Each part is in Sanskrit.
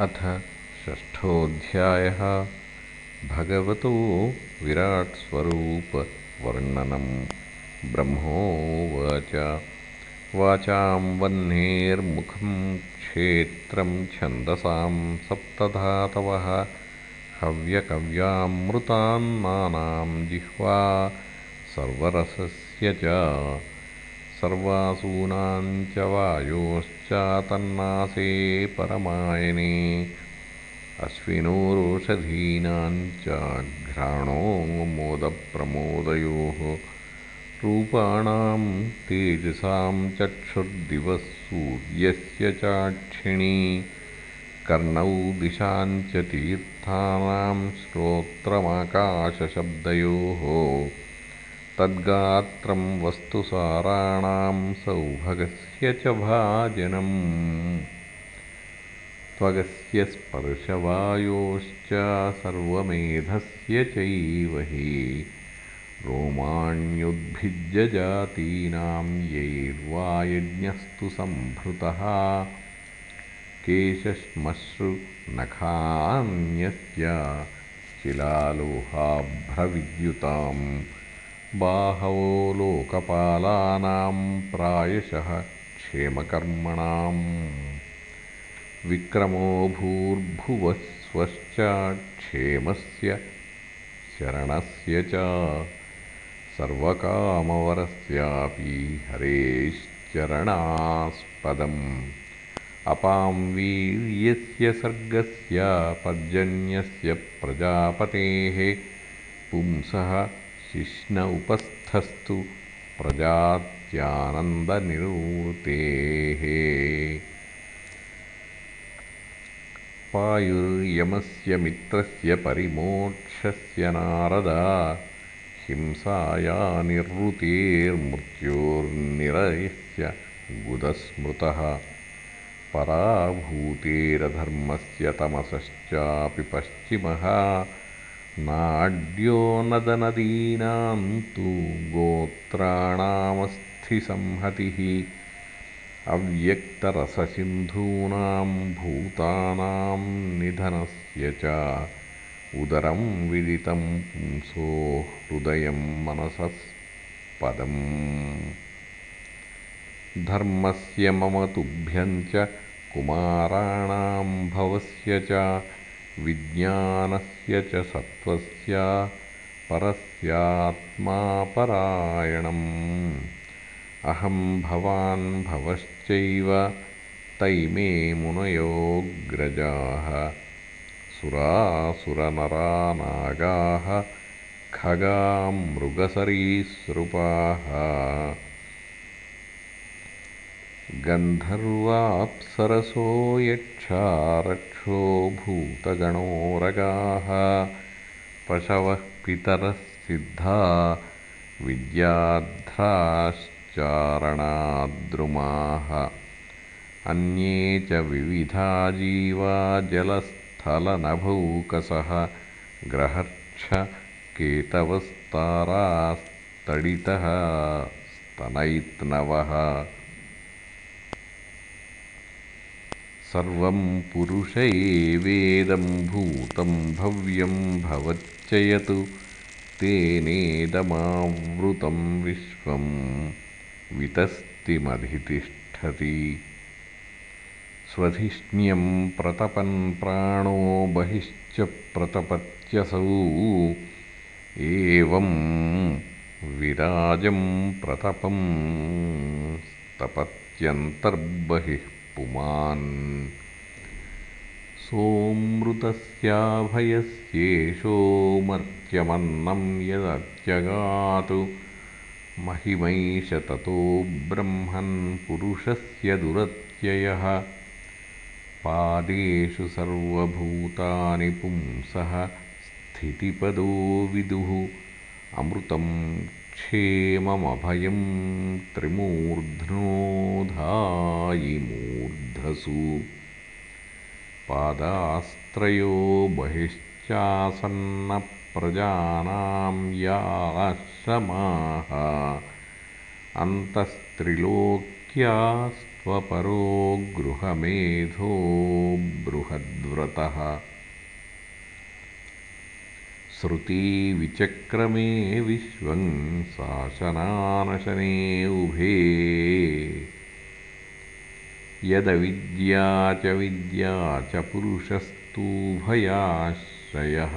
अथ षष्ठोऽध्यायः भगवतो विराट्स्वरूपवर्णनं। ब्रह्मोवाच। वाचां वह्नेर्मुखं क्षेत्रं छन्दसां सप्तधातवः। हव्यकव्यामृतान्नानां जिह्वा सर्वरसस्य च सर्वासूनां च वायोश्चातन्नासे परमायने अश्विनोरोषधीनां च घ्राणो मोदप्रमोदयोः रूपाणां तेजसां चक्षुर्दिवः सूर्यस्य चाक्षिणी कर्णौ दिशां च तीर्थानां श्रोत्रमाकाशशब्दयोः तद्गात्रं वस्तुसाराणां सौभगस्य च भाजनम्। त्वगस्य स्पर्शवायोश्च सर्वमेधस्य चैव हि। रोमाण्युद्भिज्यजातीनां यैर्वायज्ञस्तु सम्भृतः केशश्मश्रुनखान्यस्य शिलालोहाभ्रविद्युताम् बाहवो लोकपालानां प्रायशः क्षेमकर्मणाम् विक्रमो भूर्भुवस्वश्च क्षेमस्य शरणस्य च सर्वकामवरस्यापि हरेश्चरणास्पदम्। अपां वीर्यस्य सर्गस्य पर्जन्यस्य प्रजापतेः पुंसः शिश्न उपस्थस्तु प्रजात्यानन्दनिवृतेः पायुर्यमस्य मित्रस्य परिमोक्षस्य नारदा हिंसाया निर्वृतेर्मृत्योर्निरयस्य गुदस्मृतः। पराभूतेरधर्मस्य तमसश्चापि पश्चिमः नाड्यो नदनदीनां तु गोत्राणामस्थिसंहतिः अव्यक्तरससिन्धूनां भूतानां निधनस्य च उदरं विदितं पुंसो हृदयं मनसः धर्मस्य मम तुभ्यं च कुमाराणां भवस्य च विज्ञानस्य च सत्त्वस्य परस्यात्मापरायणम् अहं भवान् भवश्चैव तैमे मुनयोऽग्रजाः सुरासुरनरानागाः खगामृगसरीसृपाः गन्धर्वाप्सरसो यक्षारक्षो भूतगणोरगाः पशवः पितरः सिद्धा विद्याध्राश्चारणाद्रुमाः। अन्ये च विविधा जीवा जलस्थलनभौकसः ग्रहक्षकेतवस्तारास्तडितः स्तनैत्नवः सर्वं पुरुष एवेदं भूतं भव्यं भवच्च यत् तेनेदमावृतं विश्वं वितस्तिमधितिष्ठति। स्वधिष्ण्यं प्रतपन् प्राणो बहिश्च प्रतपत्यसौ एवं विराजं प्रतपं स्तपत्यन्तर्बहिः पुमान्। सोऽमृतस्याभयस्येषोऽमर्त्यमन्नं यदत्यगातु। महिमैष ततो ब्रह्मन् पुरुषस्य दुरत्ययः। पादेषु सर्वभूतानि पुंसः स्थितिपदो विदुः। अमृतं क्षेममभयं त्रिमूर्ध्नोधायि पादास्त्रयो बहिश्चासन्नप्रजानां याश्रमाः। अन्तस्त्रिलोक्यास्त्वपरो गृहमेधो बृहद् यद्व्रतः श्रुतिविचक्रमे विश्वं शासनानशने उभे यदविद्या च विद्या च पुरुषस्तुभयाश्रयः।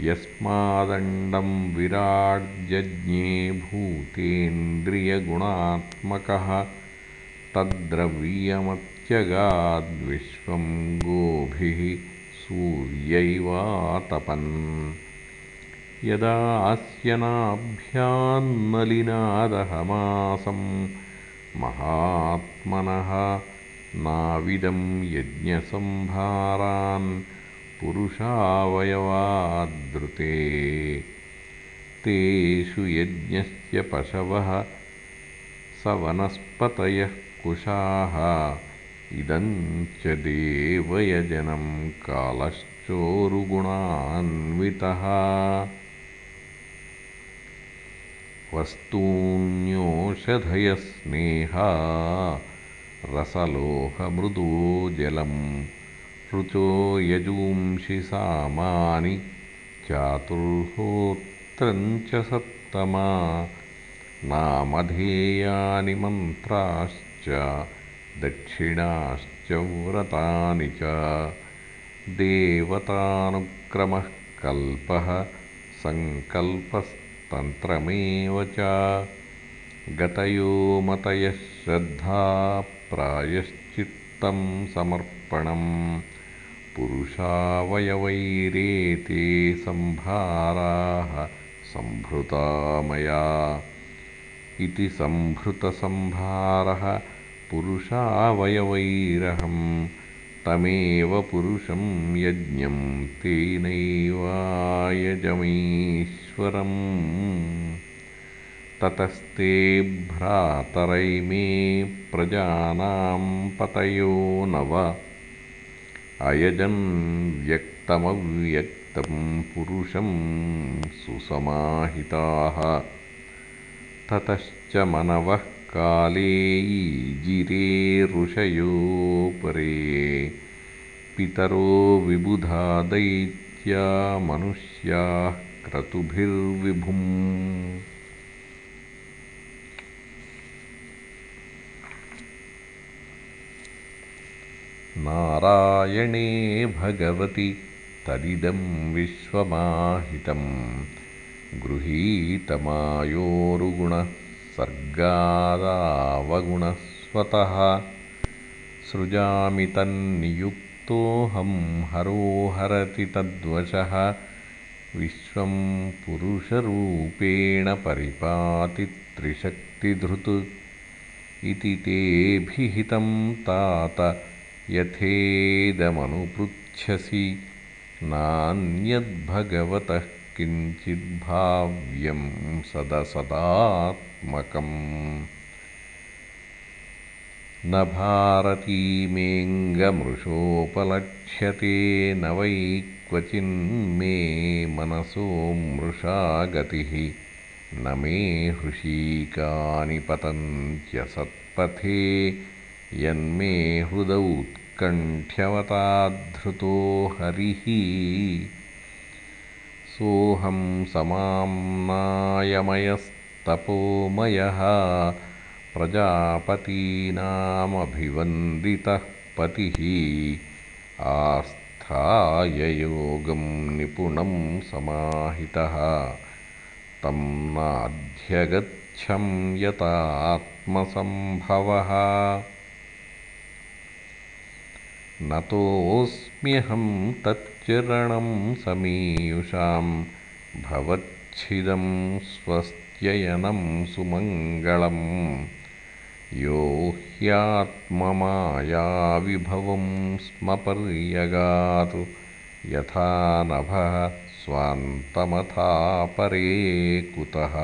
यस्मादण्डं विराड्जज्ञे भूतेन्द्रियगुणात्मकः तद्द्रव्यमत्यगाद्विश्वं गोभिः सूर्यैवातपन्। यदास्यनाभ्यान्नलिनादहमासं महात्मनः नाविदं यज्ञसंभारान् पुरुषावयवादृते। तेषु यज्ञस्य पशवः स वनस्पतयः कुशाः। इदं च देवयजनं कालश्चोरुगुणान्वितः वस्तून्योषधयस्नेहा रसलोहमृदो जलम् ऋचो यजूंषि सामानि चातुर्होत्रं च सत्तमा नामधेयानि मन्त्राश्च दक्षिणाश्च व्रतानि च। देवतानुक्रमः कल्पः सङ्कल्पस्तन्त्रमेव च गतयो मतयः श्रद्धा प्रायश्चित्तं समर्पणम्। पुरुषावयवैरेते सम्भाराः सम्भृता मया। इति सम्भृतसम्भारः पुरुषावयवैरहं तमेव पुरुषं यज्ञं तेनैवायजमीश्वरम्। ततस्ते भ्रातरैमे प्रजानां पतयो नव। अयजन् व्यक्तमव्यक्तं पुरुषं सुसमाहिताः। ततश्च मनवः काले ईजिरे ऋषयो परे पितरो विबुधा दैत्या मनुष्याः क्रतुभिर्विभुम्। नारायणे भगवति तदिदं विश्वमाहितं सर्गादावगुणस्वतः सृजामि तन्नियुक्तोऽहं हरोहरति तद्वशः विश्वं पुरुषरूपेण परिपाति त्रिशक्तिधृत् इति तेऽभिहितं तात यथेदमनुपृच्छसि। नान्यद्भगवतः किञ्चिद्भाव्यं न भारतीमेऽङ्गमृषोपलक्ष्यते न वै क्वचिन्मे मनसो मृषा गतिः। न मे हृषीकानि पतन्त्यसत्पथे यन्मे हृदौ कण्ठ्यवताद्धृतो हरिः। सोऽहं समाम्नायमयस्तपोमयः प्रजापतीनामभिवन्दितः पतिः। आस्थाययोगं निपुणं समाहितः। तं नाध्यगच्छं यतात्मसम्भवः। नतोऽस्म्यहं तच्चरणं समीयुषां भवच्छिदं स्वस्त्ययनं सुमङ्गलम्। यो ह्यात्ममायाविभवं स्म पर्यगातु। यथा नभः स्वान्तमथापरे कुतः।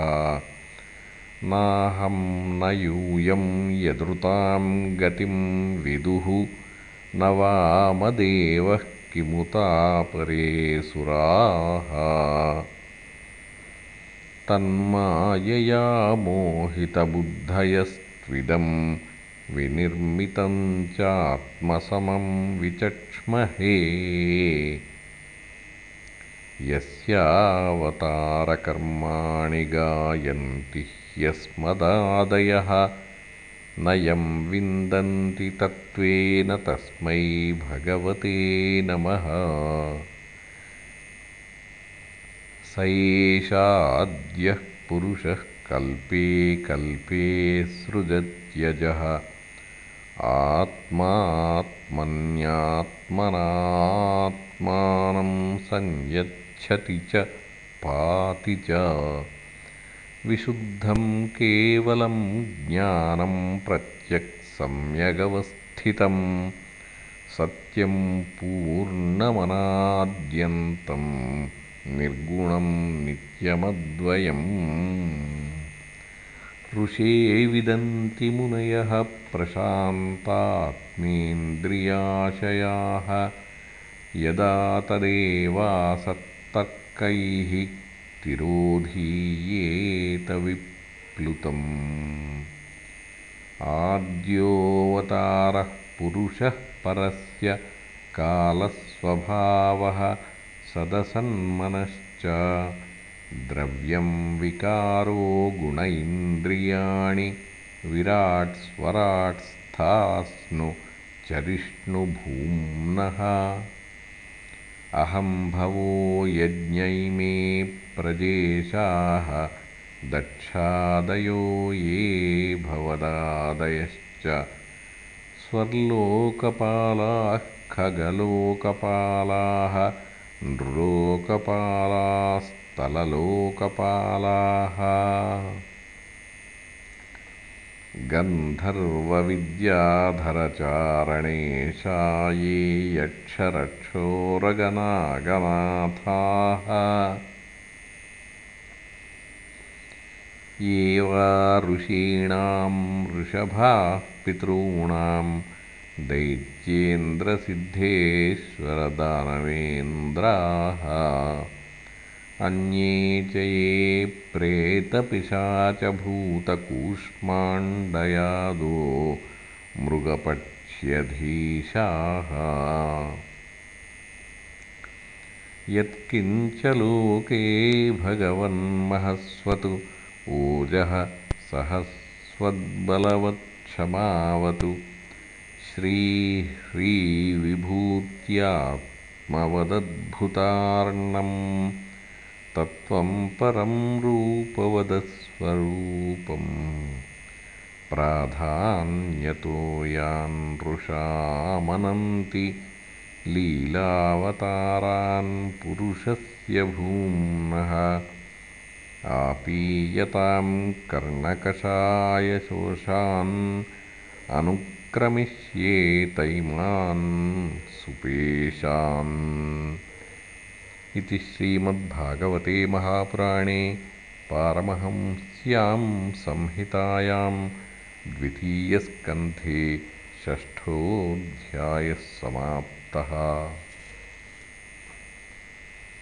नाहं न यूयं यदृतां गतिं विदुः। न वामदेवः किमुतापरे सुराः तन्मायया मोहितबुद्धयस्त्विदं विनिर्मितं चात्मसमं विचक्ष्महे। यस्यावतारकर्माणि गायन्ति ह्यस्मदादयः नयं विन्दन्ति तत्त्वेन तस्मै भगवते नमः स एषाद्यः पुरुषः कल्पे कल्पे सृजत्यजः। आत्मात्मन्यात्मनात्मानं संयच्छति च पाति च। विशुद्धं केवलं ज्ञानं प्रत्यक्सम्यगवस्थितं सत्यं पूर्णमनाद्यन्तं निर्गुणं नित्यमद्वयम्। ऋषे विदन्ति मुनयः प्रशान्तात्मेन्द्रियाशयाः। यदा तदेवासत्तर्कैः तिरोधीयेत विप्लुतम्। आद्योऽवतारः पुरुषः परस्य कालस्वभावः सदसन्मनश्च द्रव्यं विकारो गुण इन्द्रियाणि विराट्स्वराट्स्थास्नु चरिष्णुभूम्नः अहं भवो यज्ञैमे प्रजेशाः दक्षादयो ये भवदादयश्च। स्वर्लोकपालाः खगलोकपालाः नृलोकपालास्तललोकपालाः। गन्धर्वविद्याधरचारणेशा ये यक्षरक्षोरगनागनाथाः। ये वा ऋषीणां वृषभाः पितॄणां दैत्येन्द्रसिद्धेश्वरदानवेन्द्राः अन्ये च ये प्रेतपिशाचभूतकूष्माण्डयादो मृगपक्ष्यधीशाः यत्किञ्च लोके भगवन्महस्वतु ओजः सहस्वद्बलवत्क्षमावतु श्रीह्रीविभूत्यात्मवदद्भुतार्णम् तत्त्वं परं रूपवदस्वरूपम् प्राधान्यतो यानृषामनन्ति लीलावतारान् पुरुषस्य भूम्नः आपीयतां कर्णकषायशोषान् अनुक्रमिष्येतैमान् सुपेशान्। इति श्रीमद्भागवते महापुराणे पारमहंस्यां संहितायां द्वितीयस्कन्धे षष्ठोऽध्यायः समाप्तः